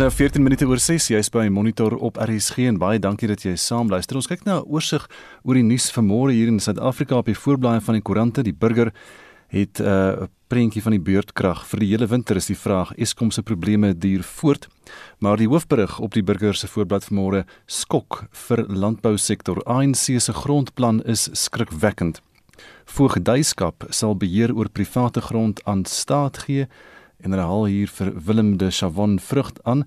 nou 14 minute oor 6. Jy's by Monitor op RSG en baie dankie dat jy saam luister. Ons kyk nou 'n oorsig oor die nuus vanmôre hier in Suid-Afrika op die voorblaaie van die koerante. Die burger het 'n uh, prentjie van die beurtkrag vir die hele winter is die vraag Eskom se probleme duur voort. Maar die hoofberig op die burger se voorblad vanmôre skok vir landbousektor. ANC se grondplan is skrikwekkend. Voogdyskap sal beheer oor private grond aan staat gee en hulle haal hier vir Willem de Chavon vrug aan.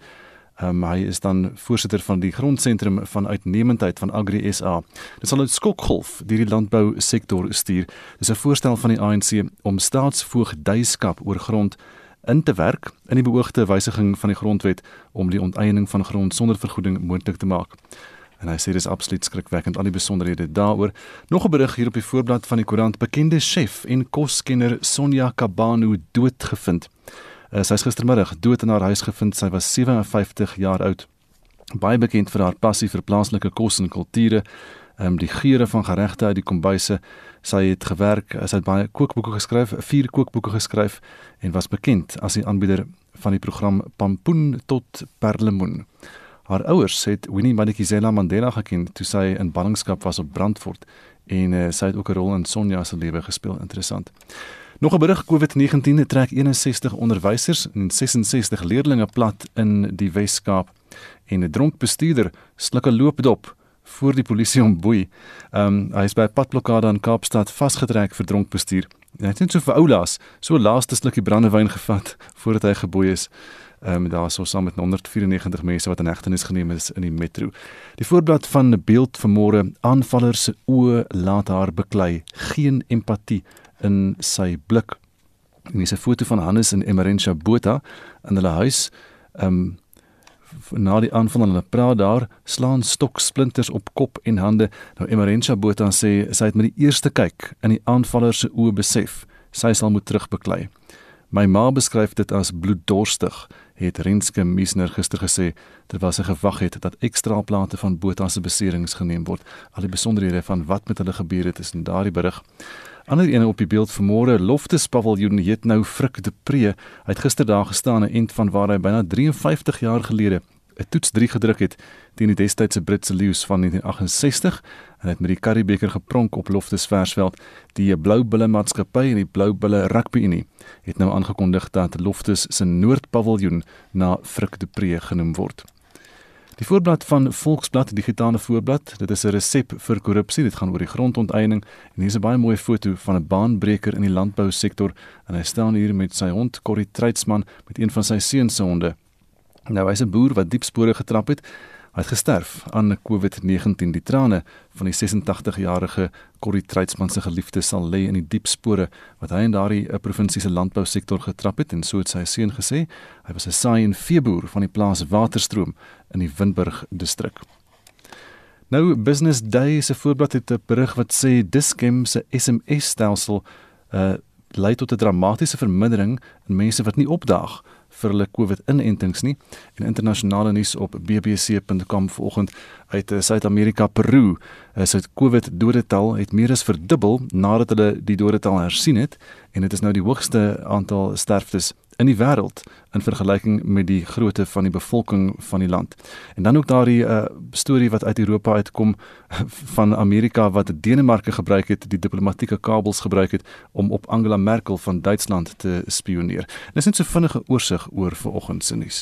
Um, hy is dan voorsitter van die grondsentrum van uitnemendheid van Agri SA. Dit sal 'n skokgolf deur die landbou sektor stuur. Dis 'n voorstel van die ANC om staatsvoogdyskap oor grond in te werk in die beoogde wysiging van die grondwet om die onteiening van grond sonder vergoeding moontlik te maak. En hy sê dis absoluut skrikwekkend al die besonderhede daaroor. Nog 'n berig hier op die voorblad van die koerant: Bekende chef en koskenner Sonja Kabano doodgevind. Uh, sy is gistermiddag dood in haar huis gevind. Sy was 57 jaar oud. Baie bekend vir haar passie vir plaaslike kos en kulture, ehm um, die geure van geregte uit die kombuise. Sy het gewerk, sy het baie kookboeke geskryf, vier kookboeke geskryf en was bekend as die aanbieder van die program Pampoen tot Perlemoen. Haar ouers het Winnie Madikizela Mandela geken toe sy in ballingskap was op Brandfort en uh, sy het ook 'n rol in Sonja se lewe gespeel. Interessant. Nog 'n berig COVID-19 trek 61 onderwysers en 66 leerdlinge plat in die Wes-Kaap en 'n dronk bestuurder sluk 'n loopdop voor die polisie om boei. Ehm um, hy is by 'n padblokkade in Kaapstad vasgetrek vir dronk bestuur. Hy het net so vir oulaas so laaste slukkie brandewyn gevat voordat hy geboei is. Ehm um, daar was saam met 194 mense wat in hegtenis geneem is in die metro. Die voorblad van beeld van môre aanvallers se oë laat haar beklei, geen empatie in sy blik. En dis 'n foto van Hannes en Emerentia Botha in hulle huis. Ehm um, na die aanval en hulle praat daar, slaan stoksplinters op kop en hande. Nou Emerentia Botha sê sy het met die eerste kyk in die aanvaller se oë besef sy sal moet terugbeklei. My ma beskryf dit as bloeddorstig, het Renske Miesner gister gesê terwyl sy gewag het dat ekstra plate van Botha se beserings geneem word. Al die besonderhede van wat met hulle gebeur het is in daardie berig. Ander ene op die beeld vanmôre, Loftus Paviljoen het nou Frik de Pre. Hy het gister daar gestaan 'n end van waar hy byna 53 jaar gelede 'n toets 3 gedruk het teen die destydse Britse leeu's van 1968 en het met die Curriebeeker gepronk op Loftus Versveld. Die Blou Bulle Maatskappy en die Blou Bulle Rugby Unie het nou aangekondig dat Loftus se Noordpaviljoen na Frik de Pre genoem word. Die voorblad van Volksblad digitale voorblad, dit is 'n resep vir korrupsie. Dit gaan oor die grondonteiening en hier is 'n baie mooi foto van 'n baanbreker in die landbousektor en hy staan hier met sy hond Corrie Treitsman met een van sy seuns se honde. Nou hy's 'n boer wat diep spore getrap het. Hy het gesterf aan COVID-19. Die trane van die 86-jarige Corrie Treitsman se geliefde sal lê in die diep spore wat hy in daardie eh, provinsie se landbousektor getrap het en so het sy seun gesê. Hy was 'n saai en veeboer van die plaas Waterstroom in die Windburg distrik. Nou Business Day se voorblad het 'n berig wat sê Dischem se SMS-stelsel uh lei tot 'n dramatiese vermindering in mense wat nie opdaag vir hulle COVID-inentings nie. En internasionale nuus op bbc.com vanoggend uit eh, Suid-Amerika Peru, is dit COVID dodetal het meer as verdubbel nadat hulle die dodetal hersien het en dit is nou die hoogste aantal sterftes in die wêreld in vergelyking met die grootte van die bevolking van die land. En dan ook daardie uh, storie wat uit Europa uitkom van Amerika wat Denemarke gebruik het, die diplomatieke kabels gebruik het om op Angela Merkel van Duitsland te spioneer. Dis net so vinnige oorsig oor vanoggend se nuus.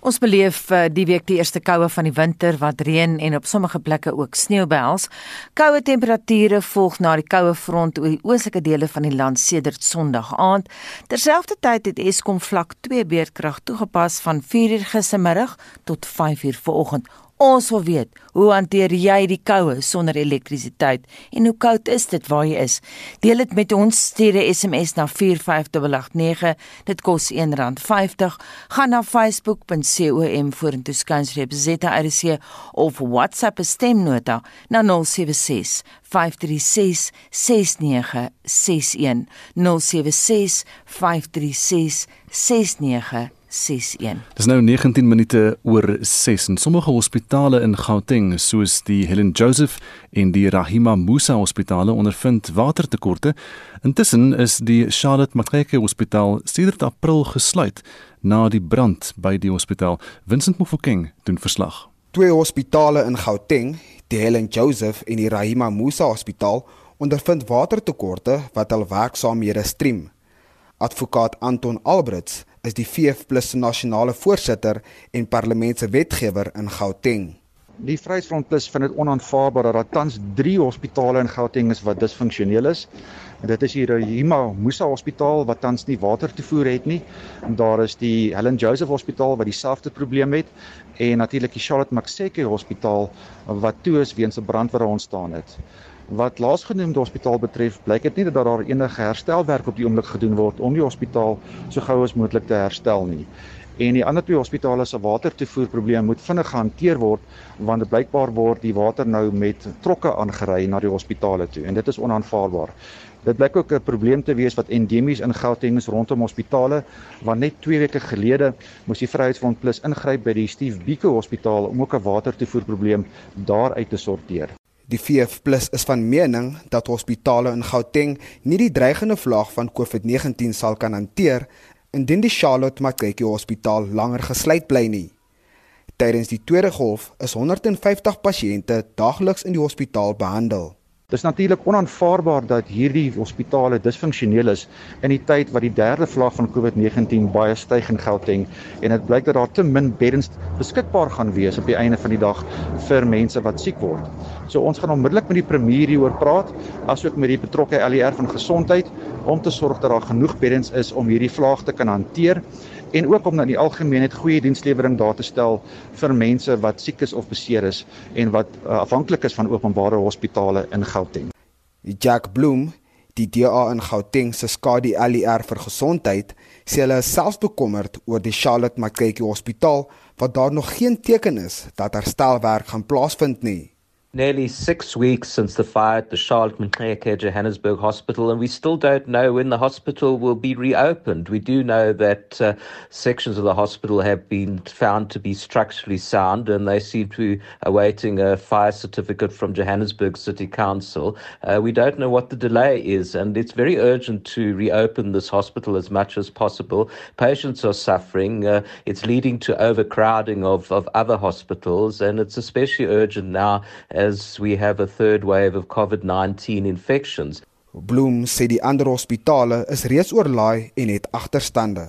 Ons beleef uh, die week die eerste koue van die winter wat reën en op sommige plekke ook sneeu behels. Koue temperature volg na die koue front oor die oostelike dele van die land sedert Sondag aand. Terselfdertyd het Eskom vlak 2 beerdkrag toegepas van 4uur gistermiddag tot 5uur vanoggend. Ons wil weet, hoe hanteer jy die koue sonder elektrisiteit en hoe koud is dit waar jy is? Deel dit met ons, stuur 'n SMS na 45889. Dit kos R1.50. Gaan na facebook.com vorentoe skynstreep ZRC of WhatsApp 'n stemnota na 076 536 6961 076 536 6961 0891104561. Dis nou 19 minute oor 6 en sommige hospitale in Gauteng soos die Helen Joseph en die Rahima Musa hospitale ondervind watertekorte. Intussen is die Charlotte Matreke Hospitaal sedert April gesluit na die brand by die hospitaal. Vincent Mofokeng doen verslag. Twee hospitale in Gauteng, die Helen Joseph en die Rahima Musa Hospitaal, ondervind watertekorte wat hul werksaamhede strem. Advokaat Anton Albrits is die VF+ se nasionale voorsitter en parlementse wetgewer in Gauteng. Die Vryheidsfront Plus vind dit onaanvaarbaar dat daar tans 3 hospitale in Gauteng is wat disfunksioneel is. En dit is die Hima Musa Hospitaal wat tans nie water toevoer het nie. En daar is die Helen Joseph Hospitaal wat dieselfde probleem het en natuurlik die Charlotte Maxeke Hospitaal wat toe is weens 'n brand wat daar ontstaan het. Wat laasgenoemde hospitaal betref, blyk dit nie dat daar enige herstelwerk op die oomblik gedoen word om die hospitaal so gou as moontlik te herstel nie. En die ander twee hospitale se watertoevoerprobleem moet vinnig gehanteer word want dit blykbaar word die water nou met trokke aangery na die hospitale toe en dit is onaanvaarbaar. Dit blyk ook 'n probleem te wees wat endemies in Gauteng is rondom hospitale want net 2 weke gelede moes die Vryheidsfront Plus ingryp by die Steve Biko Hospitaal om ook 'n watertoevoerprobleem daar uit te sorteer. Die VF+ is van mening dat hospitale in Gauteng nie die dreigende vlaag van COVID-19 sal kan hanteer indien die Charlotte Mackay Hospitaal langer gesluit bly nie. Tydens die tweede golf is 150 pasiënte daagliks in die hospitaal behandel. Dis natuurlik onaanvaarbaar dat hierdie hospitale disfunksioneel is in die tyd wat die derde vlaag van COVID-19 baie styg in Gauteng en dit blyk dat daar te min beddens beskikbaar gaan wees op die einde van die dag vir mense wat siek word. So ons gaan onmiddellik met die premier hieroor praat asook met die betrokke LER van gesondheid om te sorg dat daar genoeg beddens is om hierdie vlaag te kan hanteer en ook om dan die algemeenheid goeie dienslewering daar te stel vir mense wat siek is of beseer is en wat uh, afhanklik is van openbare hospitale in Gauteng. Jack Bloem, die DA in Gauteng se skadu ALR vir gesondheid, sê hulle is selfs bekommerd oor die Charlotte Mackay Hospitaal wat daar nog geen teken is dat herstelwerk gaan plaasvind nie. Nearly six weeks since the fire at the Charlotte Maxeke Johannesburg Hospital, and we still don't know when the hospital will be reopened. We do know that uh, sections of the hospital have been found to be structurally sound, and they seem to be awaiting a fire certificate from Johannesburg City Council. Uh, we don't know what the delay is, and it's very urgent to reopen this hospital as much as possible. Patients are suffering. Uh, it's leading to overcrowding of, of other hospitals, and it's especially urgent now as we have a third wave of COVID 19 infections. Bloem sê die ander hospitale is reeds oorlaai en het agterstande.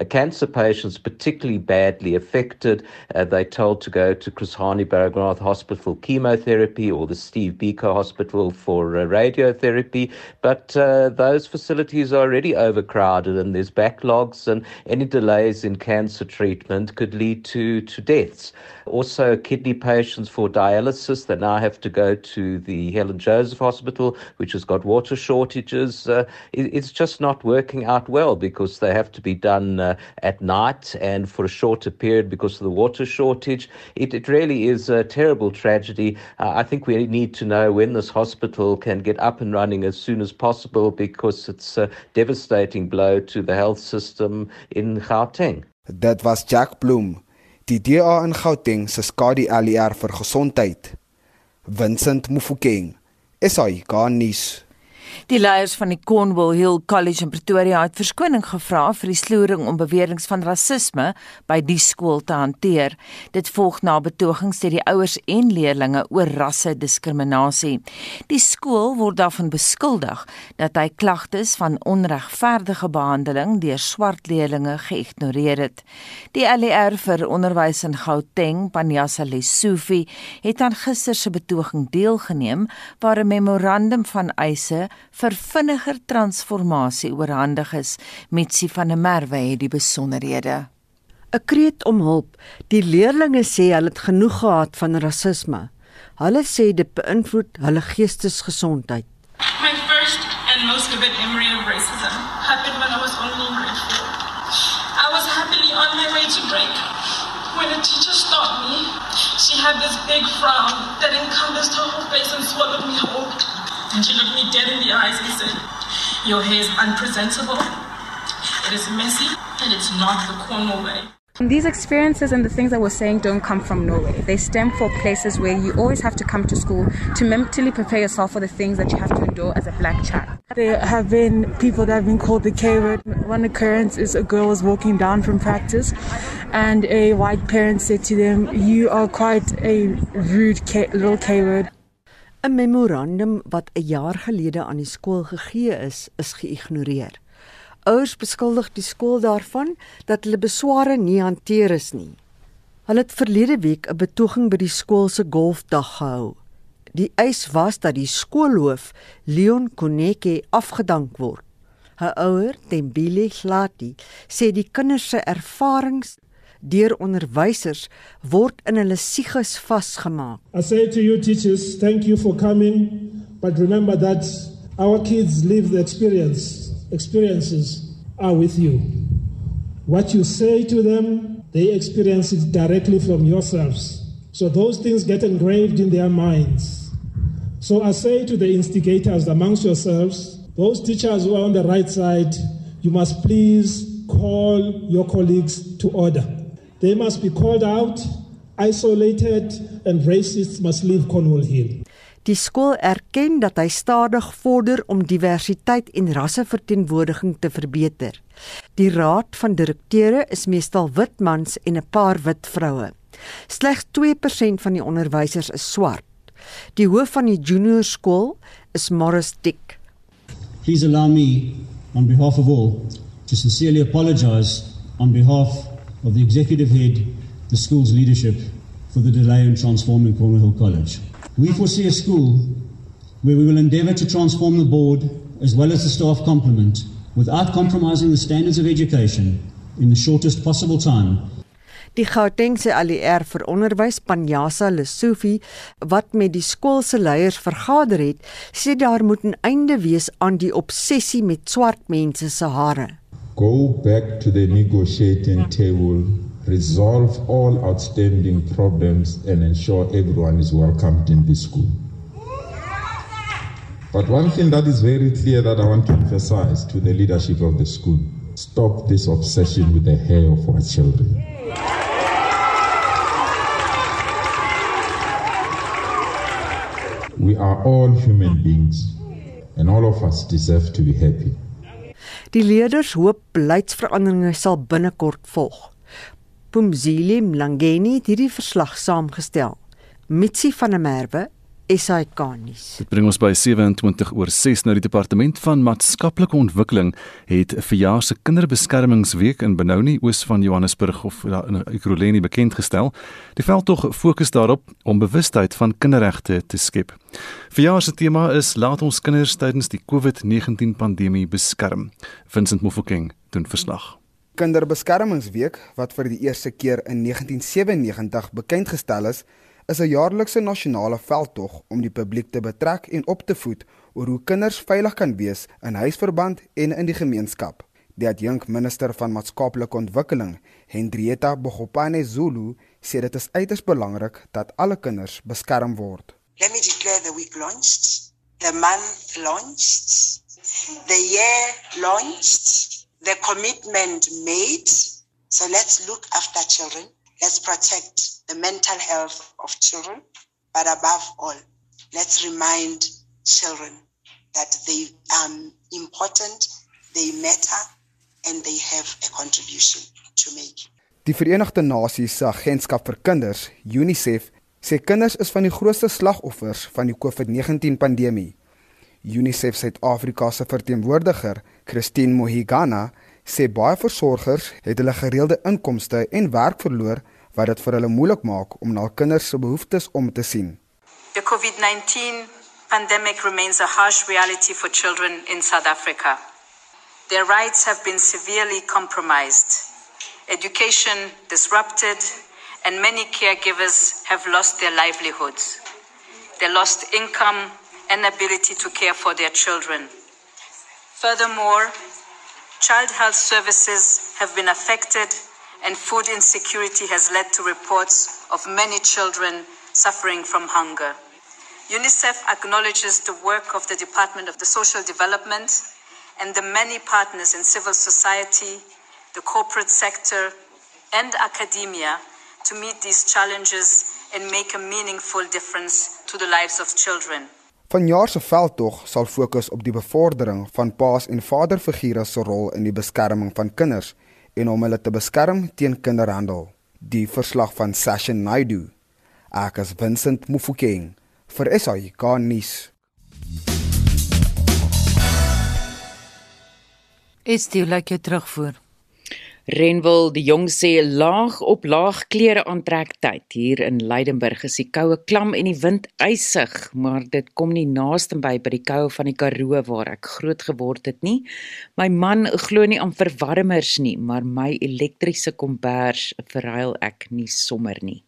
Uh, cancer patients particularly badly affected. Uh, they're told to go to Chris Hani Baragwanath Hospital for chemotherapy or the Steve Biko Hospital for uh, radiotherapy. But uh, those facilities are already overcrowded and there's backlogs, and any delays in cancer treatment could lead to, to deaths. Also, kidney patients for dialysis that now have to go to the Helen Joseph Hospital, which has got water shortages. Uh, it, it's just not working out well because they have to be done uh, at night and for a shorter period because of the water shortage. It, it really is a terrible tragedy. Uh, I think we need to know when this hospital can get up and running as soon as possible because it's a devastating blow to the health system in Gauteng. Dit was Jack Bloem, die DA in Gauteng se skadu ALR vir gesondheid. Vincent Mufokeng, SAK nuus. Die leiers van die Cornwall Hill College in Pretoria het verskoning gevra vir die sloering om beweringe van rasisme by die skool te hanteer. Dit volg na betogings deur die ouers en leerdlinge oor rasse-diskriminasie. Die skool word daarvan beskuldig dat hy klagtes van onregverdige behandeling deur swart leerdlinge geïgnoreer het. Die LER vir onderwys in Gauteng, Panyasa Lesufi, het aan gister se betoging deelgeneem waar 'n memorandum van eise vir vinniger transformasie oorhandig is. Mitsi van der Merwe het die besonderhede. 'n Kreet om hulp. Die leerdlinge sê hulle het genoeg gehad van rasisme. Hulle sê dit beïnvloed hulle geestesgesondheid. My first and most vivid memory of racism happened when I was only in grade four. I was happily on my way to break when a teacher stopped me. She had this big frown that encompassed her whole face and swallowed me whole. And she looked me dead in the eyes and said, Your hair is unpresentable. It is messy. and it's not the Cornwall way. These experiences and the things that we're saying don't come from nowhere. They stem from places where you always have to come to school to mentally prepare yourself for the things that you have to endure as a black child. There have been people that have been called the K word. One occurrence is a girl was walking down from practice and a white parent said to them, You are quite a rude K little K word. 'n Memorandum wat 'n jaar gelede aan die skool gegee is, is geïgnoreer. Ouers beskuldig die skool daarvan dat hulle besware nie hanteer is nie. Hulle het verlede week 'n betoging by die skool se golfdag gehou. Die eis was dat die skoolhoof Leon Koneke afgedank word. 'n Ouer, Tembile Glati, sê die kinders se ervarings deur onderwysers word in hulle sieges vasgemaak. I say to you teachers, thank you for coming, but remember that our kids live the experience experiences are with you. What you say to them, they experience it directly from yourselves. So those things get engraved in their minds. So I say to the instigators amongst yourselves, those teachers who are on the right side, you must please call your colleagues to order. They must be called out, isolated, and racists must leave Cornwall Hill. Die skool erken dat hy stadig vorder om diversiteit en rasseverteenwoordiging te verbeter. Die raad van direkteure is meestal wit mans en 'n paar wit vroue. Slegs 2% van die onderwysers is swart. Die hoof van die junior skool is Morris Dick. Please allow me on behalf of all to sincerely apologize on behalf of the executive head, the school's leadership for the delay in transforming Cornwall Hill College. We foresee a school where we will endeavour to transform the board as well as the staff complement without compromising the standards of education in the shortest possible time. Die Gautengse ALR vir onderwys Panyasa Lesufi wat met die skool se leiers vergader het, sê daar moet 'n einde wees aan die obsessie met swart mense se hare. Go back to the negotiating table resolve all outstanding problems and ensure everyone is welcomed in this school. But one thing that is very clear that I want to emphasize to the leadership of the school stop this obsession with the hair of our children. We are all human beings and all of us deserve to be happy. Die leerders hoop beleidsveranderinge sal binnekort volg. Pumzile Mlangeni het hierdie verslag saamgestel. Mitsi van der Merwe SAK nuus. Dit bring ons by 27 oor 6 nou die departement van maatskaplike ontwikkeling het vir jaar se kinderbeskermingsweek in Benoni oos van Johannesburg of in Ekurhuleni bekend gestel. Die veldtog fokus daarop om bewustheid van kinderregte te skep. Vir jaar se tema is laat ons kinders tydens die COVID-19 pandemie beskerm. Vincent Mofokeng doen verslag. Kinderbeskermingsweek wat vir die eerste keer in 1997 bekend gestel is, is 'n jaarlikse nasionale veldtog om die publiek te betrek en op te voed oor hoe kinders veilig kan wees in huisverband en in die gemeenskap. Die adjunk minister van maatskaplike ontwikkeling, Hendrietta Bogopane Zulu, sê dit is uiters belangrik dat alle kinders beskerm word. Let me declare the week launched, the month launched, the year launched. the commitment made. So let's look after children. Let's protect the mental health of children. But above all, let's remind children that they are important, they matter, and they have a contribution to make. Die Verenigde Nasies se Agentskap vir Kinders, UNICEF, sê kinders is van die grootste slagoffers van die COVID-19 pandemie. UNICEF Suid-Afrika se verteenwoordiger, Christine Mohigana, sê baie versorgers het hulle gereelde inkomste en werk verloor wat dit vir hulle moeilik maak om na kinders se behoeftes om te sien. The COVID-19 pandemic remains a harsh reality for children in South Africa. Their rights have been severely compromised. Education disrupted and many caregivers have lost their livelihoods. They lost income and ability to care for their children. Furthermore, child health services have been affected, and food insecurity has led to reports of many children suffering from hunger. UNICEF acknowledges the work of the Department of the Social Development and the many partners in civil society the corporate sector, and academia to meet these challenges and make a meaningful difference to the lives of children. Vanjaar se veldtog sal fokus op die bevordering van paas en vaderfigure se rol in die beskerming van kinders en om hulle te beskerm teen kinderhandel. Die verslag van Sasha Naidu. Ek is Vincent Mufokeng vir SAK nuus. Is dit lekker terugvoer? Renwil die jong sê laag op laag klere aantrek tyd. Hier in Leidenburg is die koue klam en die wind eisig maar dit kom nie naaste by by die koue van die Karoo waar ek groot geword het nie. My man glo nie aan verwarmers nie maar my elektriese kombers verruil ek nie sommer nie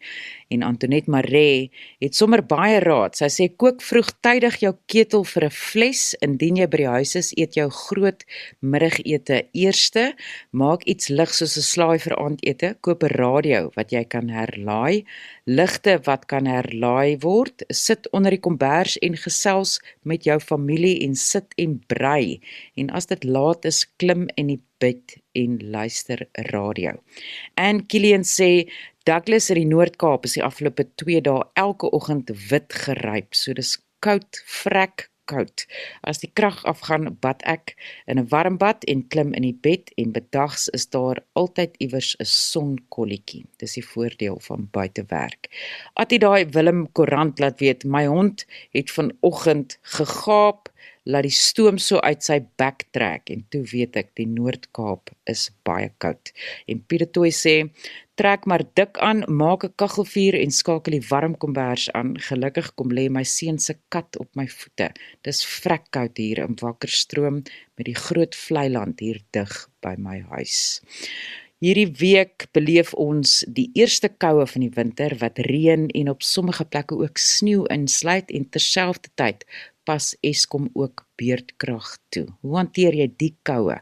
en Antoinette Maree het sommer baie raad. Sy sê kook vroegtydig jou ketel vir 'n fles indien jy by die huis is, eet jou groot middagete eerste, maak iets lig soos 'n slaai vir aandete, koop 'n radio wat jy kan herlaai, ligte wat kan herlaai word, sit onder die kombers en gesels met jou familie en sit en brei. En as dit laat is, klim in die bid en luister radio. En Kilian sê Douglas in die Noord-Kaap is die afgelope 2 dae elke oggend wit geryp. So dis koud, vrek koud. As die krag afgaan, bad ek in 'n warm bad en klim in die bed en bedags is daar altyd iewers 'n sonkolletjie. Dis die voordeel van buitewerk. Atie daai Willem Koerant laat weet my hond het vanoggend gegaap laat die stoom so uit sy bek trek en toe weet ek die Noord-Kaap is baie koud. En Pietoy sê trek maar dik aan, maak 'n kaggelvuur en skakel die warm kombers aan. Gelukkig kom lê my seun se kat op my voete. Dis vrek koud hier in Wakkerstroom met die groot vlei land hier dig by my huis. Hierdie week beleef ons die eerste koue van die winter wat reën en op sommige plekke ook sneeu insluit en terselfdertyd pas Eskom ook beurtkrag toe. Hoe hanteer jy die koue?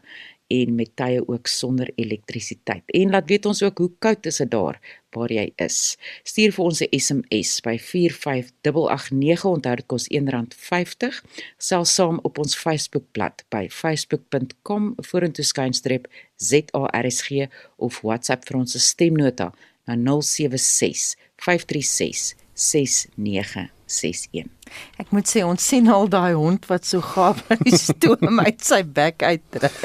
en met tye ook sonder elektrisiteit. En laat weet ons ook hoe koud is dit daar waar jy is. Stuur vir ons 'n SMS by 45889 onthou dit kos R1.50. Sel saam op ons Facebookblad by facebook.com vorentoe skynstreep ZARSG of WhatsApp vir ons stemnota na 076 536 69 61. Ek moet sê ons sien al daai hond wat so gaaf hy stoom uit sy bek uittrek.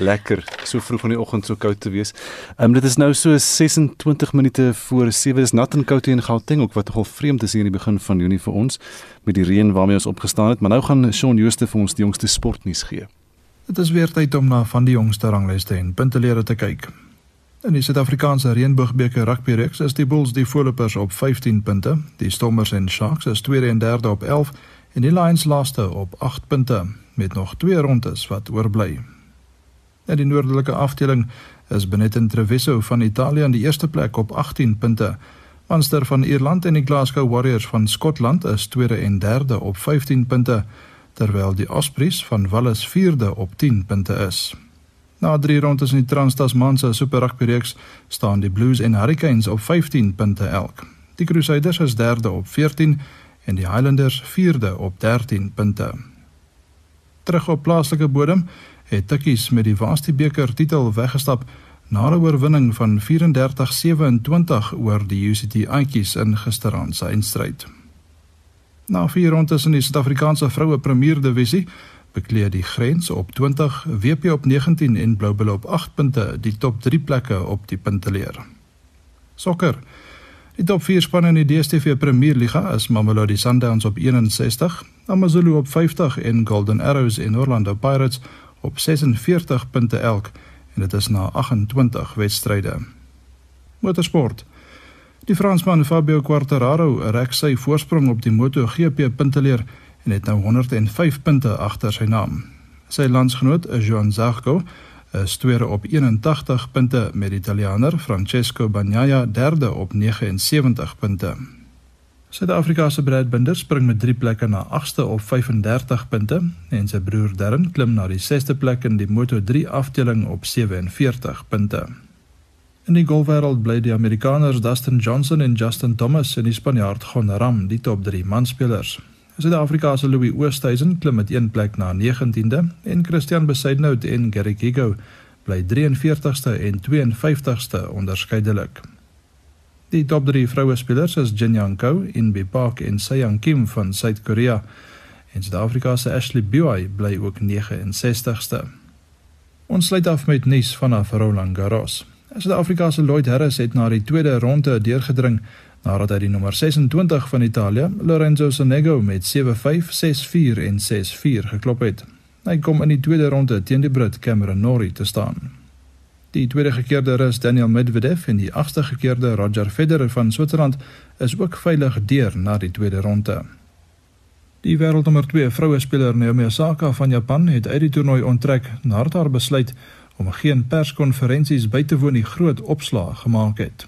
Lekker, so vroeg in die oggend so koud te wees. Ehm um, dit is nou so 26 minute voor 7 is nat en koud hier in Gauteng ook wat nogal vreemd is hier in die begin van Junie vir ons met die reën waarmee ons opgestaan het, maar nou gaan Shaun Jooste vir ons die jongste sportnuus gee. Dit is weer tyd om na van die jongste ranglyste en puntelere te kyk. In die Suid-Afrikaanse Reënboogbeker rugby reeks is die Bulls die voorlopers op 15 punte, die Stormers en Sharks is tweede en derde op 11 en die Lions laaste op 8 punte met nog twee rondes wat oorbly. In die noordelike afdeling is Benetton Treviso van Italië aan die eerste plek op 18 punte. Munster van Ierland en die Glasgow Warriors van Skotland is tweede en derde op 15 punte, terwyl die Ospreys van Wallis vierde op 10 punte is. Na 3 rondes in die Trans-Tasman se Super Rugby reeks staan die Blues en Hurricanes op 15 punte elk. Die Crusaders is derde op 14 en die Highlanders vierde op 13 punte. Terug op plaaslike bodem het Tikkies met die Varsity beker titel weggestap na 'n oorwinning van 34-27 oor die UCT Aitjies in gisteraand se eindstryd. Na 4 rondes in die Suid-Afrikaanse vroue Premier Divisie bekleed die grens op 20, WP op 19 en Bluebell op 8 punte die top 3 plekke op die punteleer. Sokker. Die top 4 spanne in die DStv Premier Liga is Mamelodi Sundowns op 61, AmaZulu op 50 en Golden Arrows en Orlando Pirates op 46 punte elk en dit is na 28 wedstryde. Motorsport. Die Fransman Fabio Quartararo rek sy voorsprong op die MotoGP punteleer en het nou 105 punte agter sy naam. Sy landsgenoot, Joan Zarco, is tweede op 81 punte met die Italianer Francesco Bagnaia derde op 79 punte. Suid-Afrika se Brad Binder spring met 3 plekke na 8ste op 35 punte en sy broer Darren klim na die 6ste plek in die Moto3 afdeling op 47 punte. In die golfwêreld bly die Amerikaners Dustin Johnson en Justin Thomas en die Spanjaard Gon Ram die top 3 manspelers. Suid-Afrika se Louis Oosthuizen klim met een plek na 19de en Christian Besaidnout en Gary Gigo bly 43ste en 52ste onderskeidelik. Die top 3 vroue spelers is Jin Young Ko, Inbi Park en Seong Kim van Suid-Korea. En Suid-Afrika se Ashley Buy bly ook 69ste. Ons sluit af met nuus vanaf Roland Garros. Suid-Afrika se Lloyd Harris het na die tweede ronde deurgedring nadat hy die nommer 26 van Italië, Lorenzo Sonego met 7-5, 6-4 en 6-4 geklop het. Hy kom in die tweede ronde teen die Brit Cameron Norrie te staan. Die tweede gekeerde Rus Daniel Medvedev en die agste gekeerde Roger Federer van Switserland is ook veilig deur na die tweede ronde. Die wêreldnommer 2 vroue speler Naomi Osaka van Japan het uit die toernooi onttrek nadat haar besluit om geen perskonferensies by te woon die groot opslag gemaak het.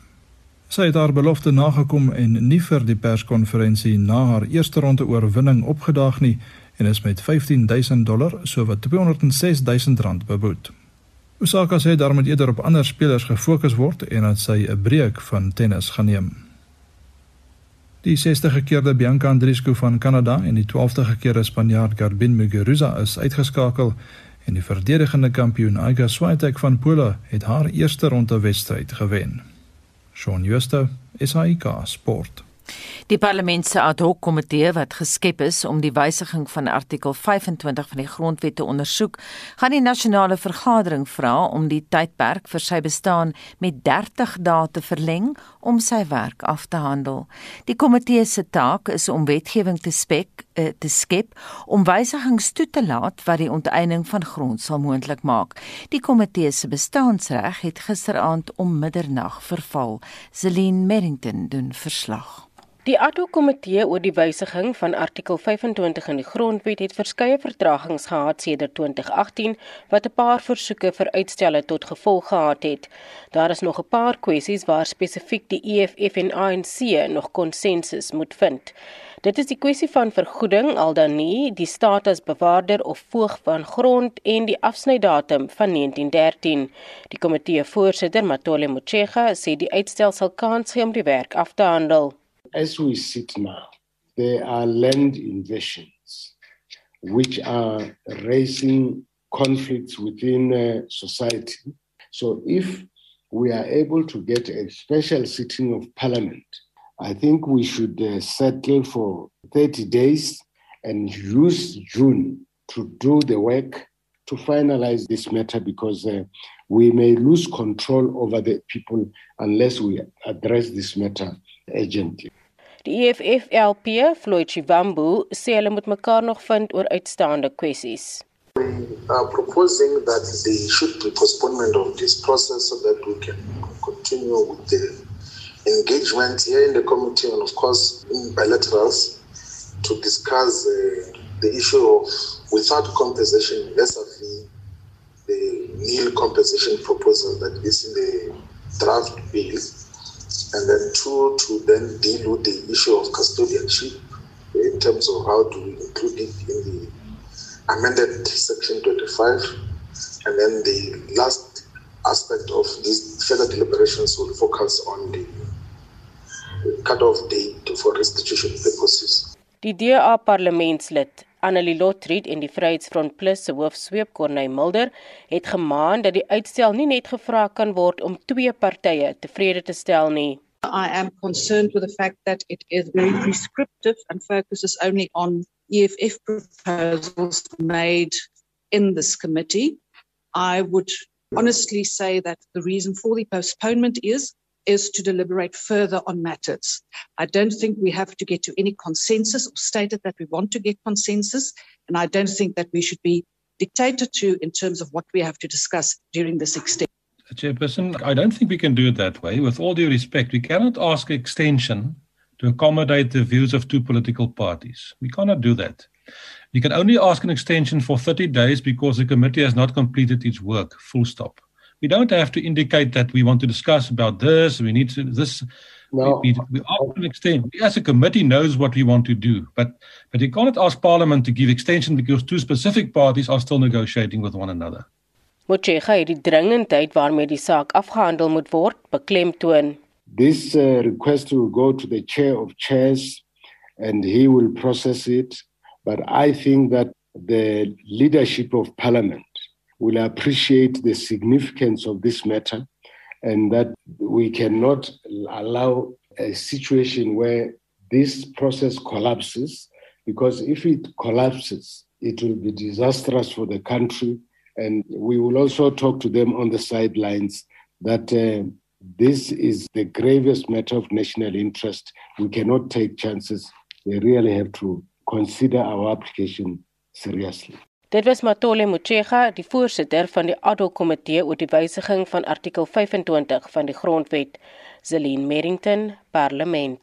Sy het haar belofte nagekom en nie vir die perskonferensie na haar eerste ronde oorwinning opgedaag nie en is met 15000 dollar sowat 206000 rand beboet. Osaka sê daarom moet eerder op ander spelers gefokus word en dat sy 'n breek van tennis gaan neem. Die 60 gekeerde Bianca Andreescu van Kanada en die 12de gekeerde Spanjaard Garbin Muguruza is uitgeskakel en die verdedigende kampioen Iga Swiatek van Pole het haar eerste ronde wedstryd gewen. Shaun Schuster, SAK Sport. Die parlement se ad hoc komitee wat geskep is om die wysiging van artikel 25 van die grondwet te ondersoek, gaan die nasionale vergadering vra om die tydperk vir sy bestaan met 30 dae te verleng om sy werk af te handel. Die komitee se taak is om wetgewing te spek uh, te skep om wysigings toe te laat wat die onteiening van grond sal moontlik maak. Die komitee se bestaansreg het gisteraand om middernag verval. Celine Merrington doen verslag. Die ATO-komitee oor die wysiging van artikel 25 in die grondwet het verskeie vertragings gehad sedert 2018 wat 'n paar versoeke vir uitstelle tot gevolg gehad het. Daar is nog 'n paar kwessies waar spesifiek die EFF en ANC nog konsensus moet vind. Dit is die kwessie van vergoeding al dan nie die status bewaarder of voog van grond en die afsnydatum van 1913. Die komitee voorsitter Matole Motshega sê die uitstel sal kans gee om die werk af te handel. as we sit now, there are land invasions which are raising conflicts within uh, society. So, if we are able to get a special sitting of parliament, I think we should uh, settle for 30 days and use June to do the work to finalize this matter because uh, we may lose control over the people unless we address this matter urgently. Die EFF LP, Floyd Chivambu, sê hulle moet mekaar nog vind oor uitstaande kwessies. We are proposing that there should be postponement of this process so that we can continue with the engagement here in the committee and of course in bilaterals to discuss uh, the issue of without compensation fee the nil compensation proposal that is in the draft bill. And then two to then deal with the issue of custodianship in terms of how to include it in the amended section 25 and then the last aspect of these further deliberations will focus on the cut-off date for restitution purposes. Die DA parlementslid Annelie Lotriet en die Vryheidsfront Plus se hoofsweep Corneil Mulder het gemaan dat die uitstel nie net gevra kan word om twee partye tevrede te stel nie. I am concerned with the fact that it is very prescriptive and focuses only on EFF proposals made in this committee. I would honestly say that the reason for the postponement is is to deliberate further on matters. I don't think we have to get to any consensus or stated that we want to get consensus, and I don't think that we should be dictated to in terms of what we have to discuss during this extension. Chairperson, I don't think we can do it that way. With all due respect, we cannot ask extension to accommodate the views of two political parties. We cannot do that. We can only ask an extension for 30 days because the committee has not completed its work, full stop. We don't have to indicate that we want to discuss about this, we need to this no. we, we, we ask an extension. We as a committee knows what we want to do, but but you cannot ask Parliament to give extension because two specific parties are still negotiating with one another. Motshega het die dringendheid waarmee die saak afgehandel moet word beklemtoon. This uh, request will go to the chair of chairs and he will process it but I think that the leadership of parliament will appreciate the significance of this matter and that we cannot allow a situation where this process collapses because if it collapses, it will be disastrous for the country. And we will also talk to them on the sidelines that uh, this is the gravest matter of national interest. We cannot take chances. We really have to consider our application seriously. Dit was Matole Motshega, die voorsitter van die ad hoc komitee oor die wysiging van artikel 25 van die grondwet. Zelin Merrington, Parlement.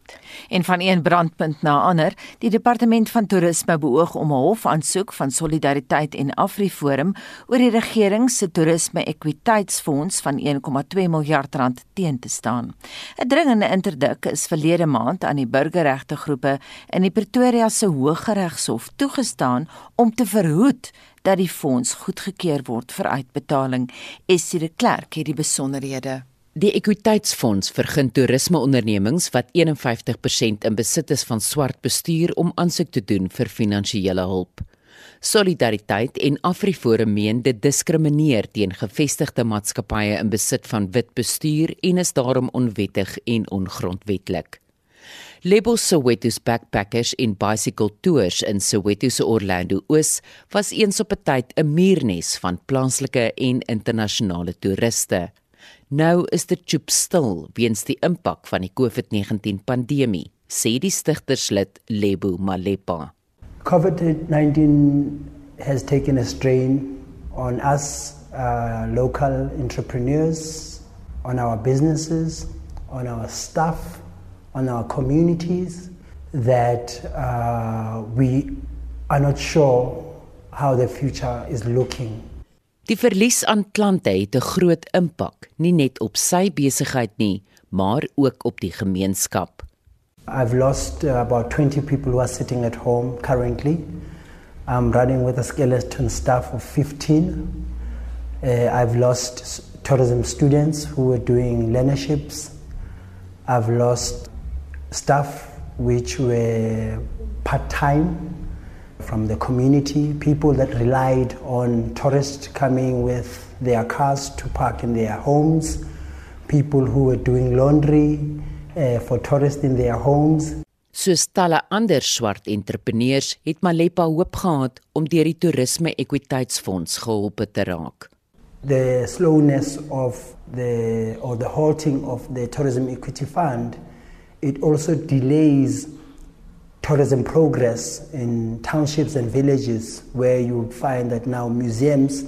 En van een brandpunt na ander, die departement van toerisme beoog om 'n hofaansoek van Solidariteit en Afriforum oor die regering se toerisme ekwiteitsfonds van 1,2 miljard rand teen te staan. 'n Dringende interdik is verlede maand aan die burgerregte groepe in die Pretoria se Hooggeregshof toegestaan om te verhoed dat die fonds goedgekeur word vir uitbetaling. Essie de Klerk het die besonderhede. Die Ekwiteitsfonds vergun toerismeondernemings wat 51% in besit is van swart bestuur om aansoek te doen vir finansiële hulp. Solidariteit en Afriforum meen dit diskrimineer teen gevestigde maatskappye in besit van wit bestuur en is daarom onwettig en ongrondwetlik. Lebo Soweto's Backpackers in Bicycle Tours in Soweto se Orlando Oos was eens op 'n tyd 'n muurnes van plaaslike en internasionale toeriste. Nou is dit chop stil weens die impak van die COVID-19 pandemie, sê die stigterslid Lebo Malepa. COVID-19 has taken a strain on us uh, local entrepreneurs, on our businesses, on our staff, on our communities that uh, we are not sure how the future is looking. Die verlies aan klante het 'n groot impak, nie net op sy besigheid nie, maar ook op die gemeenskap. I've lost uh, about 20 people who are sitting at home currently. I'm running with a skeleton staff of 15. Uh, I've lost tourism students who were doing learnerships. I've lost staff which were part-time from the community, people that relied on tourists coming with their cars to park in their homes, people who were doing laundry uh, for tourists in their homes. Soos talle ander swart entrepreneurs het Malepa hoop gehad om deur die toerisme ekwiteitsfonds gehelp te raak. The slowness of the or the halting of the tourism equity fund it also delays tourism progress in townships and villages where you find that now museums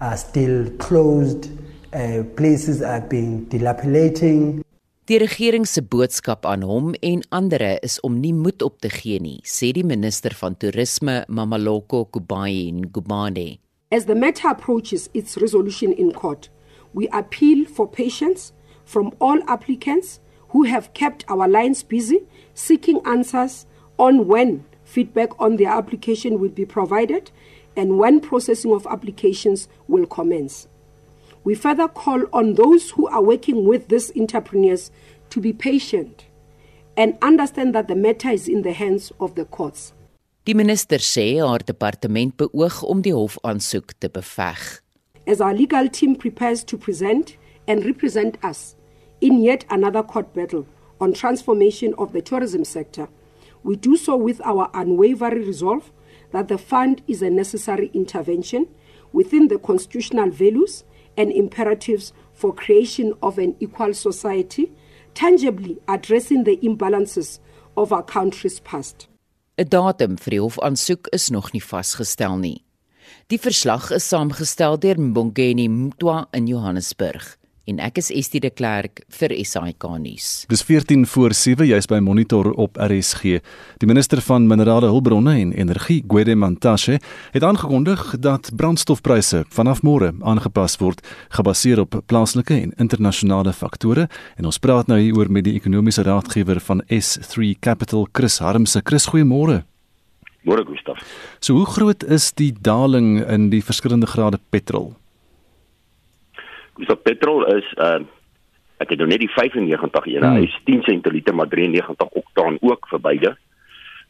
are still closed, uh, places are being dilapidating. Die regering se boodskap aan hom en ander is om nie moed op te gee nie, sê die minister van toerisme Mamaloko Kubayi Ngubane. As the matter approaches its resolution in court, we appeal for patience from all applicants who have kept our lines busy seeking answers on when feedback on their application will be provided and when processing of applications will commence. We further call on those who are working with these entrepreneurs to be patient and understand that the matter is in the hands of the courts. Die minister sê haar departement beoog om die hofaansoek te beveg. As our legal team prepares to present and represent us in yet another court battle on transformation of the tourism sector, We do so with our unwavering resolve that the fund is a necessary intervention within the constitutional values and imperatives for creation of an equal society, tangibly addressing the imbalances of our country's past. 'n Datum vir die hofaansoek is nog nie vasgestel nie. Die verslag is saamgestel deur Mbongeni Mtwa in Johannesburg en ek is Estie de Klerk vir SAK nuus. Dis 14 voor 7 jy's by Monitor op RSG. Die minister van Minerale Hulpbronne en Energie, Gwede Mantashe, het aangekondig dat brandstofpryse vanaf môre aangepas word gebaseer op plaaslike en internasionale faktore en ons praat nou hier oor met die ekonomiese raadgewer van S3 Capital, Chris Harmse. Chris, goeiemôre. Môre Gustaf. So hoe groot is die daling in die verskillende grade petrol? So petrol is uh ek het nou net die 95 ene, hmm. hy is 10 sent per liter maar 93 oktaan ook vir beide.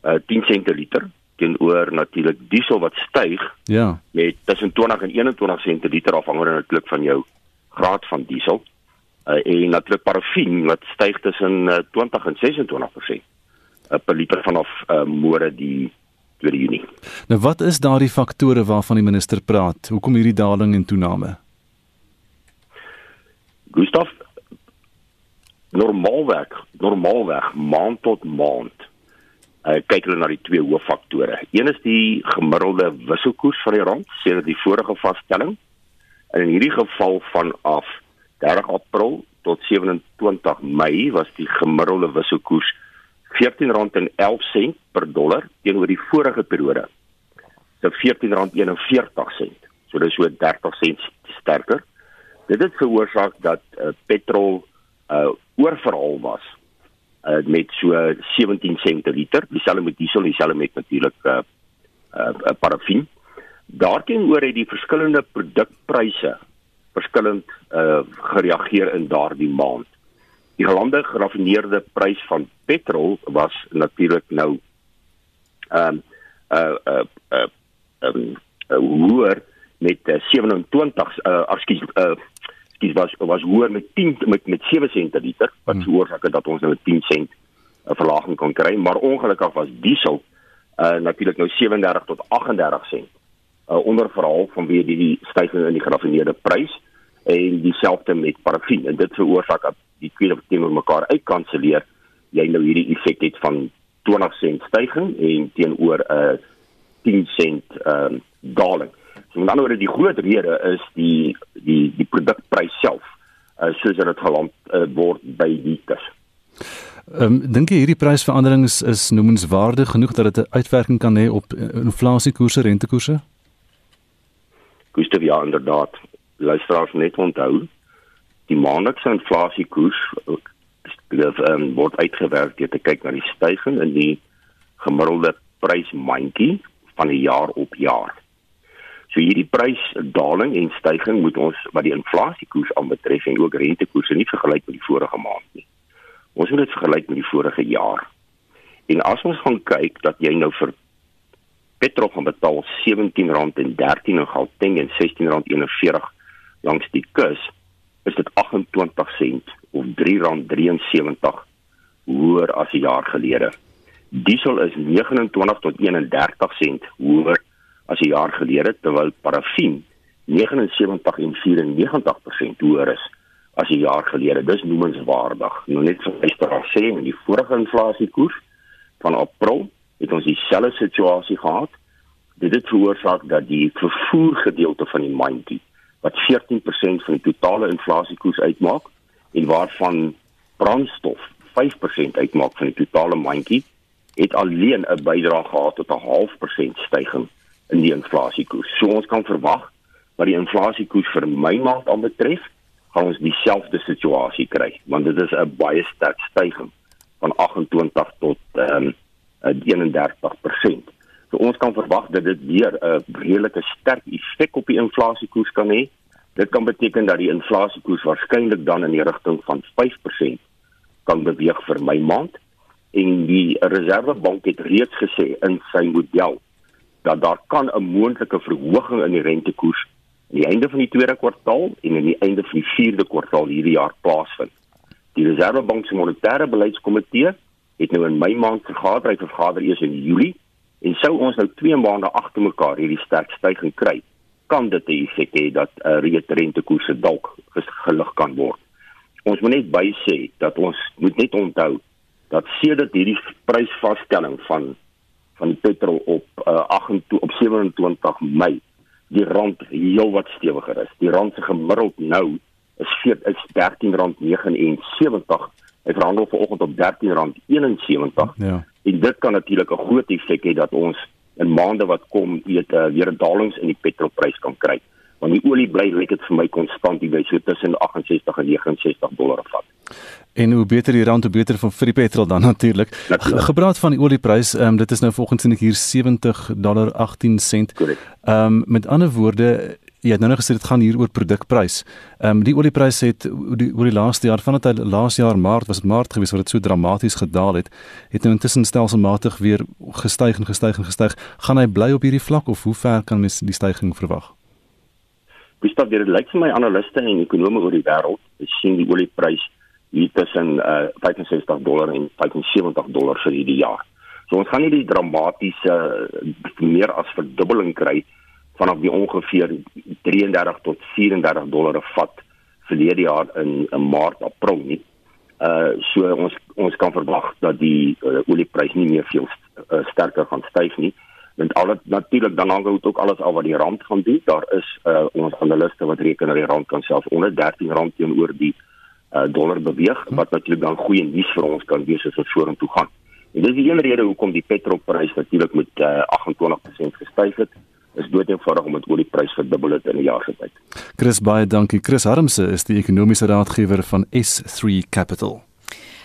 Uh 10 sent per liter. teenoor natuurlik diesel wat styg. Ja. Met tussen 20 en 21 sent per liter afhangende natuurlik van jou graad van diesel. Uh, en natuurlik parafin wat styg tussen uh, 20 en 26% uh, per liter vanaf uh, môre die 2 Junie. Nou wat is daardie faktore waarvan die minister praat? Hoekom hierdie daling en toename? Gustav normaalweg normaalweg maand tot maand uh, kyk hulle na die twee hooffaktore. Een is die gemiddelde wisselkoers van die rand sedert die vorige vaststelling. En in hierdie geval vanaf 30 April tot 27 Mei was die gemiddelde wisselkoers R14.11 per dollar teenoor die vorige periode. So R14.41. So dis so 30 sent sterker. Dit het veroorsaak dat uh, petrol uh oorverhaal was uh met so 17 sent per liter, dieselfde met diesel, dieselfde met natuurlik uh uh parafin. Daarteenoor het die verskillende produkpryse verskillend uh gereageer in daardie maand. Die gelande geraffineerde prys van petrol was natuurlik nou ehm um, uh uh uh um, uh, hoër met uh, 27 uh ekskuus uh dis was was hoër met 10 met met 7 sent per liter wat hmm. veroorsaak het dat ons nou 10 sent 'n uh, verlaging kon kry. Maar ongelukkig was diesel uh natuurlik nou 37 tot 38 sent uh onder verhaal vanweë die, die stygings in die geraffineerde prys en dieselfde met parafin en dit veroorsaak dat die twee teenoor mekaar uitkanselleer. Jy nou hierdie effek het van 20 sent stygings en teenoor 'n uh, 10 sent um, daling met ander woorde die groot rede is die die die produkprys self uh, soos dit geland uh, word by die kus. Ehm um, dink jy hierdie prysverandering is, is noemenswaardig genoeg dat dit 'n uitwerking kan hê op uh, inflasiekoerse, rentekoerse? Gustav ja inderdaad. Luisteraars net onthou die maandelikse inflasiekoers dit um, word uitgewerk deur te kyk na die stygings in die gemiddelde prysmandjie van 'n jaar op jaar. So hierdie prysdaling en stygings moet ons wat die inflasiekoers aanbetref en ook rentekoerse nie vergelyk met die vorige maand nie. Ons moet dit vergelyk met die vorige jaar. En as ons gaan kyk dat jy nou vir petrol gaan betaal R17.13 in Gauteng en R16.41 langs die kus, is dit 28 sent of R3.73 hoër as 'n jaar gelede. Diesel is 29 tot 31 sent hoër as 'n jaar gelede terwyl parafin 79 en 94% hoër is as 'n jaar gelede. Dis noemenswaardig. Nou net so ekstra sê in die vorige inflasiekoers van April het ons dieselfde situasie gehad. Dit het veroorsaak dat die vervoer gedeelte van die mandjie wat 14% van die totale inflasiekoers uitmaak en waarvan brandstof 5% uitmaak van die totale mandjie het alleen 'n bydrae gehad tot 'n half persent stygings in die inflasiekoers. So ons kan verwag wat die inflasiekoers vir my maand aanbetref, gaan ons dieselfde situasie kry, want dit is 'n baie sterk stygings van 28 tot ehm um, 31%. So ons kan verwag dat dit weer 'n redelike sterk effek op die inflasiekoers kan hê. Dit kan beteken dat die inflasiekoers waarskynlik dan in die rigting van 5% kan beweeg vir my maand en die Reservebank het reeds gesê in sy model dat daar kan 'n moontlike verhoging in die rentekoers aan die einde van die tweede kwartaal en aan die einde van die vierde kwartaal hierdie jaar plaasvind. Die Reservebank se monetêre beleidskomitee het nou in Mei maand vergader, hy vergader eers in Julie en sou ons nou 2 maande agter mekaar hierdie sterk stygings kry, kan dit 'n effek hê dat 'n uh, reëte rentekoerse dalk gelig kan word. Ons moet net bysê dat ons moet net onthou dat sedert hierdie prysvasstelling van van die petrol op uh, 28 op 27 Mei die rand heelwat stewiger is. Die rand se gemiddeld nou is vier, is R13.79. Hy verhandel vanoggend op R13.71. Ja. En dit kan natuurlik 'n groot effek hê dat ons in maande wat kom weet uh, weer dalings in die petrolprys kan kry. Want die olie bly lyk dit vir my konstant hier by so tussen 68 en 69 dollar vat. En hoe beter die rand, hoe beter vir vir die petrol dan natuurlik. Gepraat van die oliepryse, ehm um, dit is nou volgens ek hier 70 dollar 18 sent. Ehm um, met ander woorde, jy het nou net gesê dit gaan hier oor produkprys. Ehm um, die olieprys het die, oor die laaste jaar vandat hy laas jaar maart was dit maart gewees wat dit so dramaties gedaal het, het nou intussen stelselmatig weer gestyg en gestyg en gestyg. Gaan hy bly op hierdie vlak of hoe ver kan mens die stygings verwag? Gustav, dit lyk vir my analiste en ekonome oor die wêreld sien die olieprys hier tussen uh, 65 dollar en 75 dollar vir hierdie jaar. So ons gaan nie die dramatiese meer as verdubbeling kry vanaf die ongeveer 33 tot 34 dollar 'n vat verlede jaar in in Maart April nie. Uh so ons ons kan verwag dat die uh, olieprys nie meer veel uh, sterker gaan styg nie. Want al natuurlik dan hang dit ook alles af wat die rand gaan doen. Daar is uh ons analiste wat reken dat die rand kan selfs onder 13 rand teenoor die uh dollar beweeg wat natuurlik dan goeie nuus vir ons kan wees as ons vorentoe gaan. En dis die een rede hoekom die petrolprys natuurlik met uh, 28% gestyg het is dood eenvoudig omdat oor die prys verdubbel het in 'n jaar se tyd. Chris baie dankie. Chris Harmse is die ekonomiese raadgewer van S3 Capital.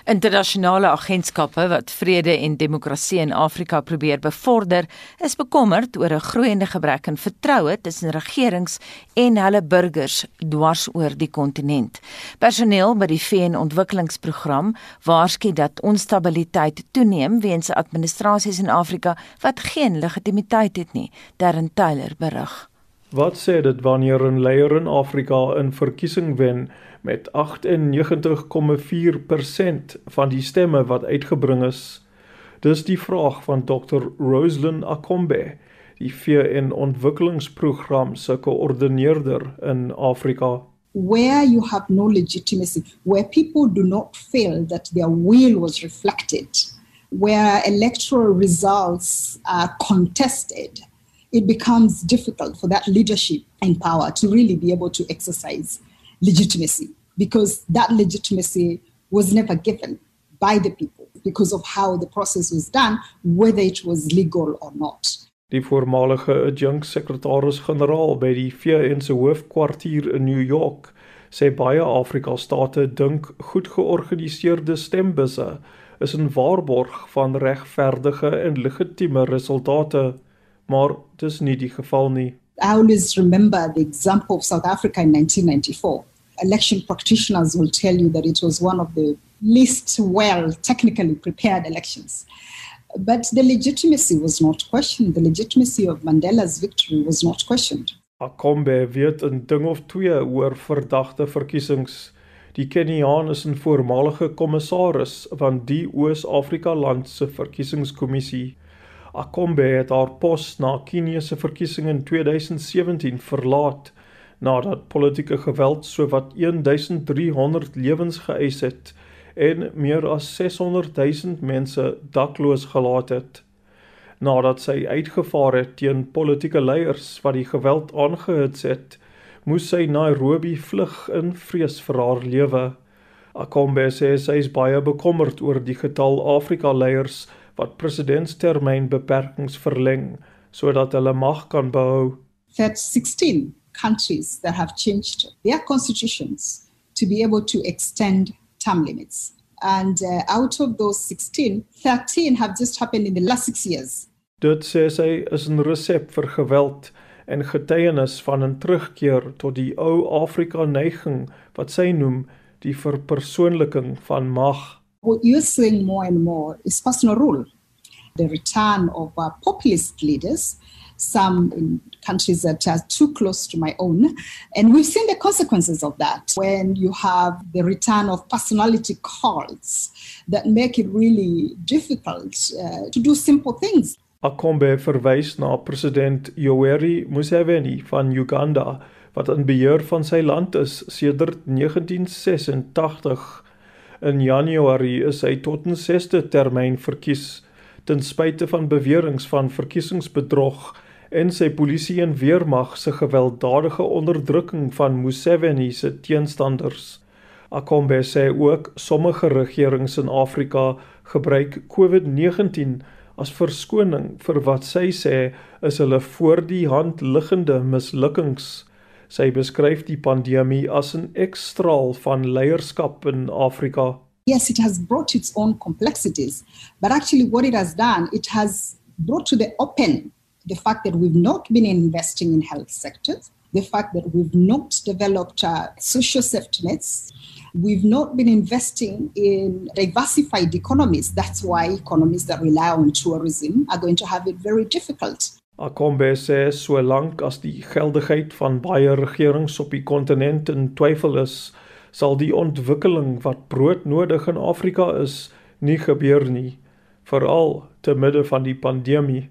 Internasionale agentskappe wat vrede en demokrasie in Afrika probeer bevorder, is bekommerd oor 'n groeiende gebrek aan vertroue tussen regerings en hulle burgers dwars oor die kontinent. Personeel by die VN-ontwikkelingsprogram waarsku dat onstabiliteit toeneem weens administrasies in Afrika wat geen legitimiteit het nie, Darren Taylor berig. Wat sê dit wanneer 'n leier in Afrika 'n verkiesing wen? Met 98,4% van die stemme wat uitgebring is. Dis die vraag van Dr. Roslyn Akombe, die VN ontwikkelingsprogram se koördineerder in Afrika. Where you have no legitimacy, where people do not feel that their will was reflected, where electoral results are contested, it becomes difficult for that leadership and power to really be able to exercise legitimacy because that legitimacy was never given by the people because of how the process was done, whether it was legal or not. Die voormalige adjunct sekretaris-generaal by die VN se hoofkwartier in New York sê baie Afrika state dink goed georganiseerde stembusse is 'n waarborg van regverdige en legitieme resultate, maar dis nie die geval nie. I always remember the example of South Africa in 1994 election practitioners will tell you that it was one of the least well technically prepared elections. But the legitimacy was not questioned. The legitimacy of Mandela's victory was not questioned. Akombe weet 'n ding of twee oor verdagte verkiesings. Die Keniaan is 'n voormalige kommissaris van die Oos-Afrika land se verkiesingskommissie. Akombe het haar pos na Kenië se verkiesing in 2017 verlaat nadat politieke geweld sowat 1300 lewens geëis het en meer as 600 000 mense dakloos gelaat het. Nadat sy uitgevaar het teen politieke leiers wat die geweld aangehits het, moes sy Nairobi vlug in vrees vir haar lewe. Akombe sê sy is baie bekommerd oor die getal Afrika leiers wat presidentstermyn beperkings verleng sodat hulle mag kan behou. That 16 countries that have changed their constitutions to be able to extend term limits. And uh, out of those 16, 13 have just happened in the last six years. Dit sê sy is 'n resep vir geweld en getuienis van 'n terugkeer tot die ou Afrika neiging wat sy noem die verpersoonliking van mag. What you're seeing more and more is personal rule. The return of uh, populist leaders some in countries that are too close to my own. And we've seen the consequences of that when you have the return of personality cults that make it really difficult uh, to do simple things. Akombe verwys na president Yoweri Museveni van Uganda wat in beheer van sy land is sedert 1986. In Januarie is hy tot 'n sesde termyn verkies ten spyte van beweringe van verkiesingsbedrog en sy polisie en weermag se gewelddadige onderdrukking van Museveni se teenstanders. Akombe sê ook sommige regerings in Afrika gebruik COVID-19 as verskoning vir wat sy sê is hulle voor die hand liggende mislukkings. Sy beskryf die pandemie as 'n ekstraal van leierskap in Afrika. Yes, it has brought its own complexities, but actually what it has done, it has brought to the open the fact that we've not been investing in health sectors, the fact that we've not developed uh, social safety nets. We've not been investing in diversified economies. That's why economies that rely on tourism are going to have it very difficult. Akombe sê solank as die geldigheid van baie regerings op die kontinent in twyfel is, sal die ontwikkeling wat broodnodig in Afrika is, nie gebeur nie, veral te midde van die pandemie.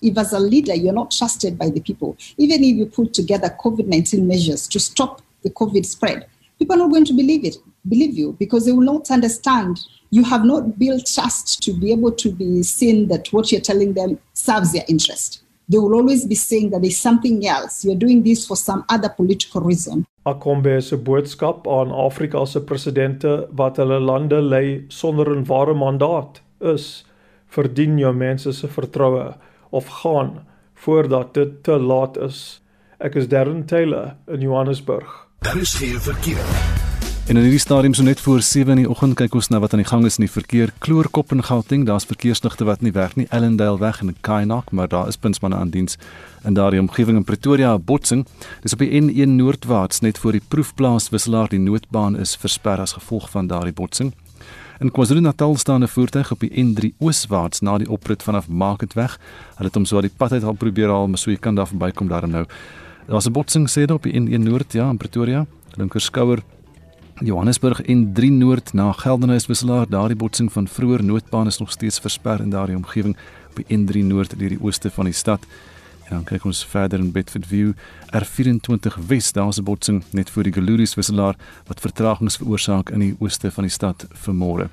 If as a leader you're not trusted by the people, even if you put together COVID-19 measures to stop the COVID spread, people are not going to believe it, believe you, because they will not understand. You have not built trust to be able to be seen that what you're telling them serves their interest. They will always be saying that there's something else. You're doing this for some other political reason. Akombe se boodskap aan Afrika se presidente wat hulle lande lei sonder 'n ware mandaat is: verdien jou mense se vertroue of gaan voordat dit te laat is. Ek is Darren Taylor in Johannesburg. Daar is geen verkeer. En in hierdie stadium so net voor 7 in die oggend kyk ons na wat aan die gang is in die verkeer. Kloorkop in Gauteng, daar's verkeersligte wat nie werk nie. Ellendale weg in Kainak, maar daar is punsmanne aan diens in daardie omgewing in Pretoria botsing. Dis op die N1 noordwaarts net voor die proefplaas wisselaar die noodbaan is versper as gevolg van daardie botsing. In KwaZulu-Natal staan 'n voertuig op die N3 ooswaarts na die oprit vanaf Marketweg. Hulle het hom so uit die pad uit al probeer haal, maar so jy kan daar verbykom daar nou. Daar's 'n botsing sê dit op die N1 Noord ja in Pretoria, linker skouer Johannesburg N3 Noord na Geldenhuys wisselaar. Daardie botsing van vroeër noodbaan is nog steeds versper in daardie omgewing op die N3 Noord deur die ooste van die stad. En dan kyk ons verder in Bedford View R24 Wes, daar's 'n botsing net voor die Galuri's wisselaar wat vertragings veroorsaak in die ooste van die stad vanmôre.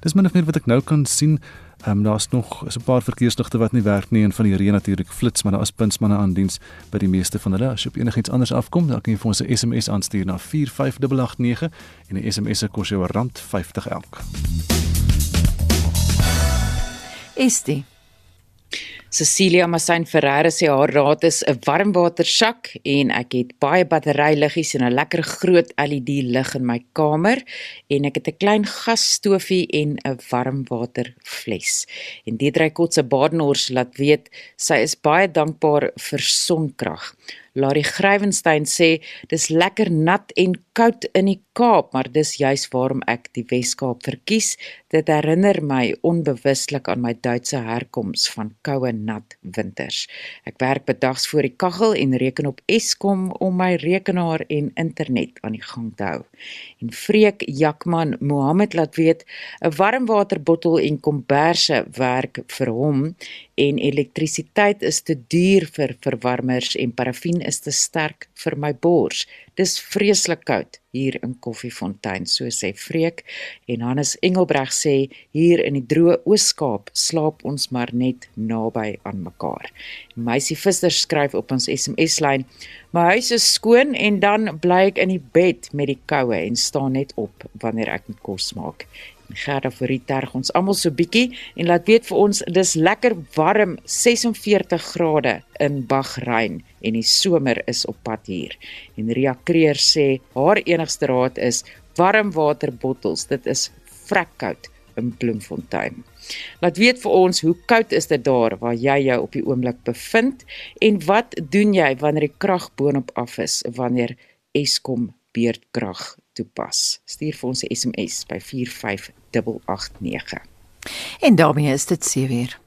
Dis min of meer wat ek nou kan sien. Ehm um, daar's nog is 'n paar verkeersligte wat nie werk nie en van die reën natuurlik flits, maar daar is puntsmanne aan diens by die meeste van hulle. As jy op enigiets anders afkom, dan kan jy vir ons 'n SMS aanstuur na 45889 en 'n SMS se kos jou R50 elk. Estie Cecilia Masin Ferreira sê haar raad is 'n warmwatersak en ek het baie batteryliggies en 'n lekker groot LED lig in my kamer en ek het 'n klein gasstofie en 'n warmwaterfles. En Deedrey Kotse Badenhorst laat weet sy is baie dankbaar vir sonkrag. Larry Grywenstein sê dis lekker nat en koud in die Kaap, maar dis juis waarom ek die Wes-Kaap verkies. Dit herinner my onbewuslik aan my Duitse herkoms van koue nat winters. Ek werk bedags voor die kaggel en reken op Eskom om my rekenaar en internet aan die gang te hou. En Freek Jakman Mohammed laat weet 'n warmwaterbottel en komberse werk vir hom en elektrisiteit is te duur vir verwarmers en parafin is te sterk vir my bors. Dis vreeslik koud hier in Koffiefontein, so sê Freek en Hannes Engelbreg sê hier in die droë Oos-Kaap slaap ons maar net naby aan mekaar. Meisie Visser skryf op ons SMS-lyn: "My huis is skoon en dan bly ek in die bed met die koue en staan net op wanneer ek moet kos maak." Gerda vir terg ons almal so bietjie en laat weet vir ons dis lekker warm 46 grade in Bahrein en die somer is op pad hier. En Ria Kreer sê haar enigste raad is warm waterbottels. Dit is vrek koud in Bloemfontein. Laat weet vir ons hoe koud is dit daar waar jy jou op die oomblik bevind en wat doen jy wanneer die krag boonop af is wanneer Eskom beurtkrag toepas. Stuur vir ons 'n SMS by 45889. En daarmee is dit 7:00.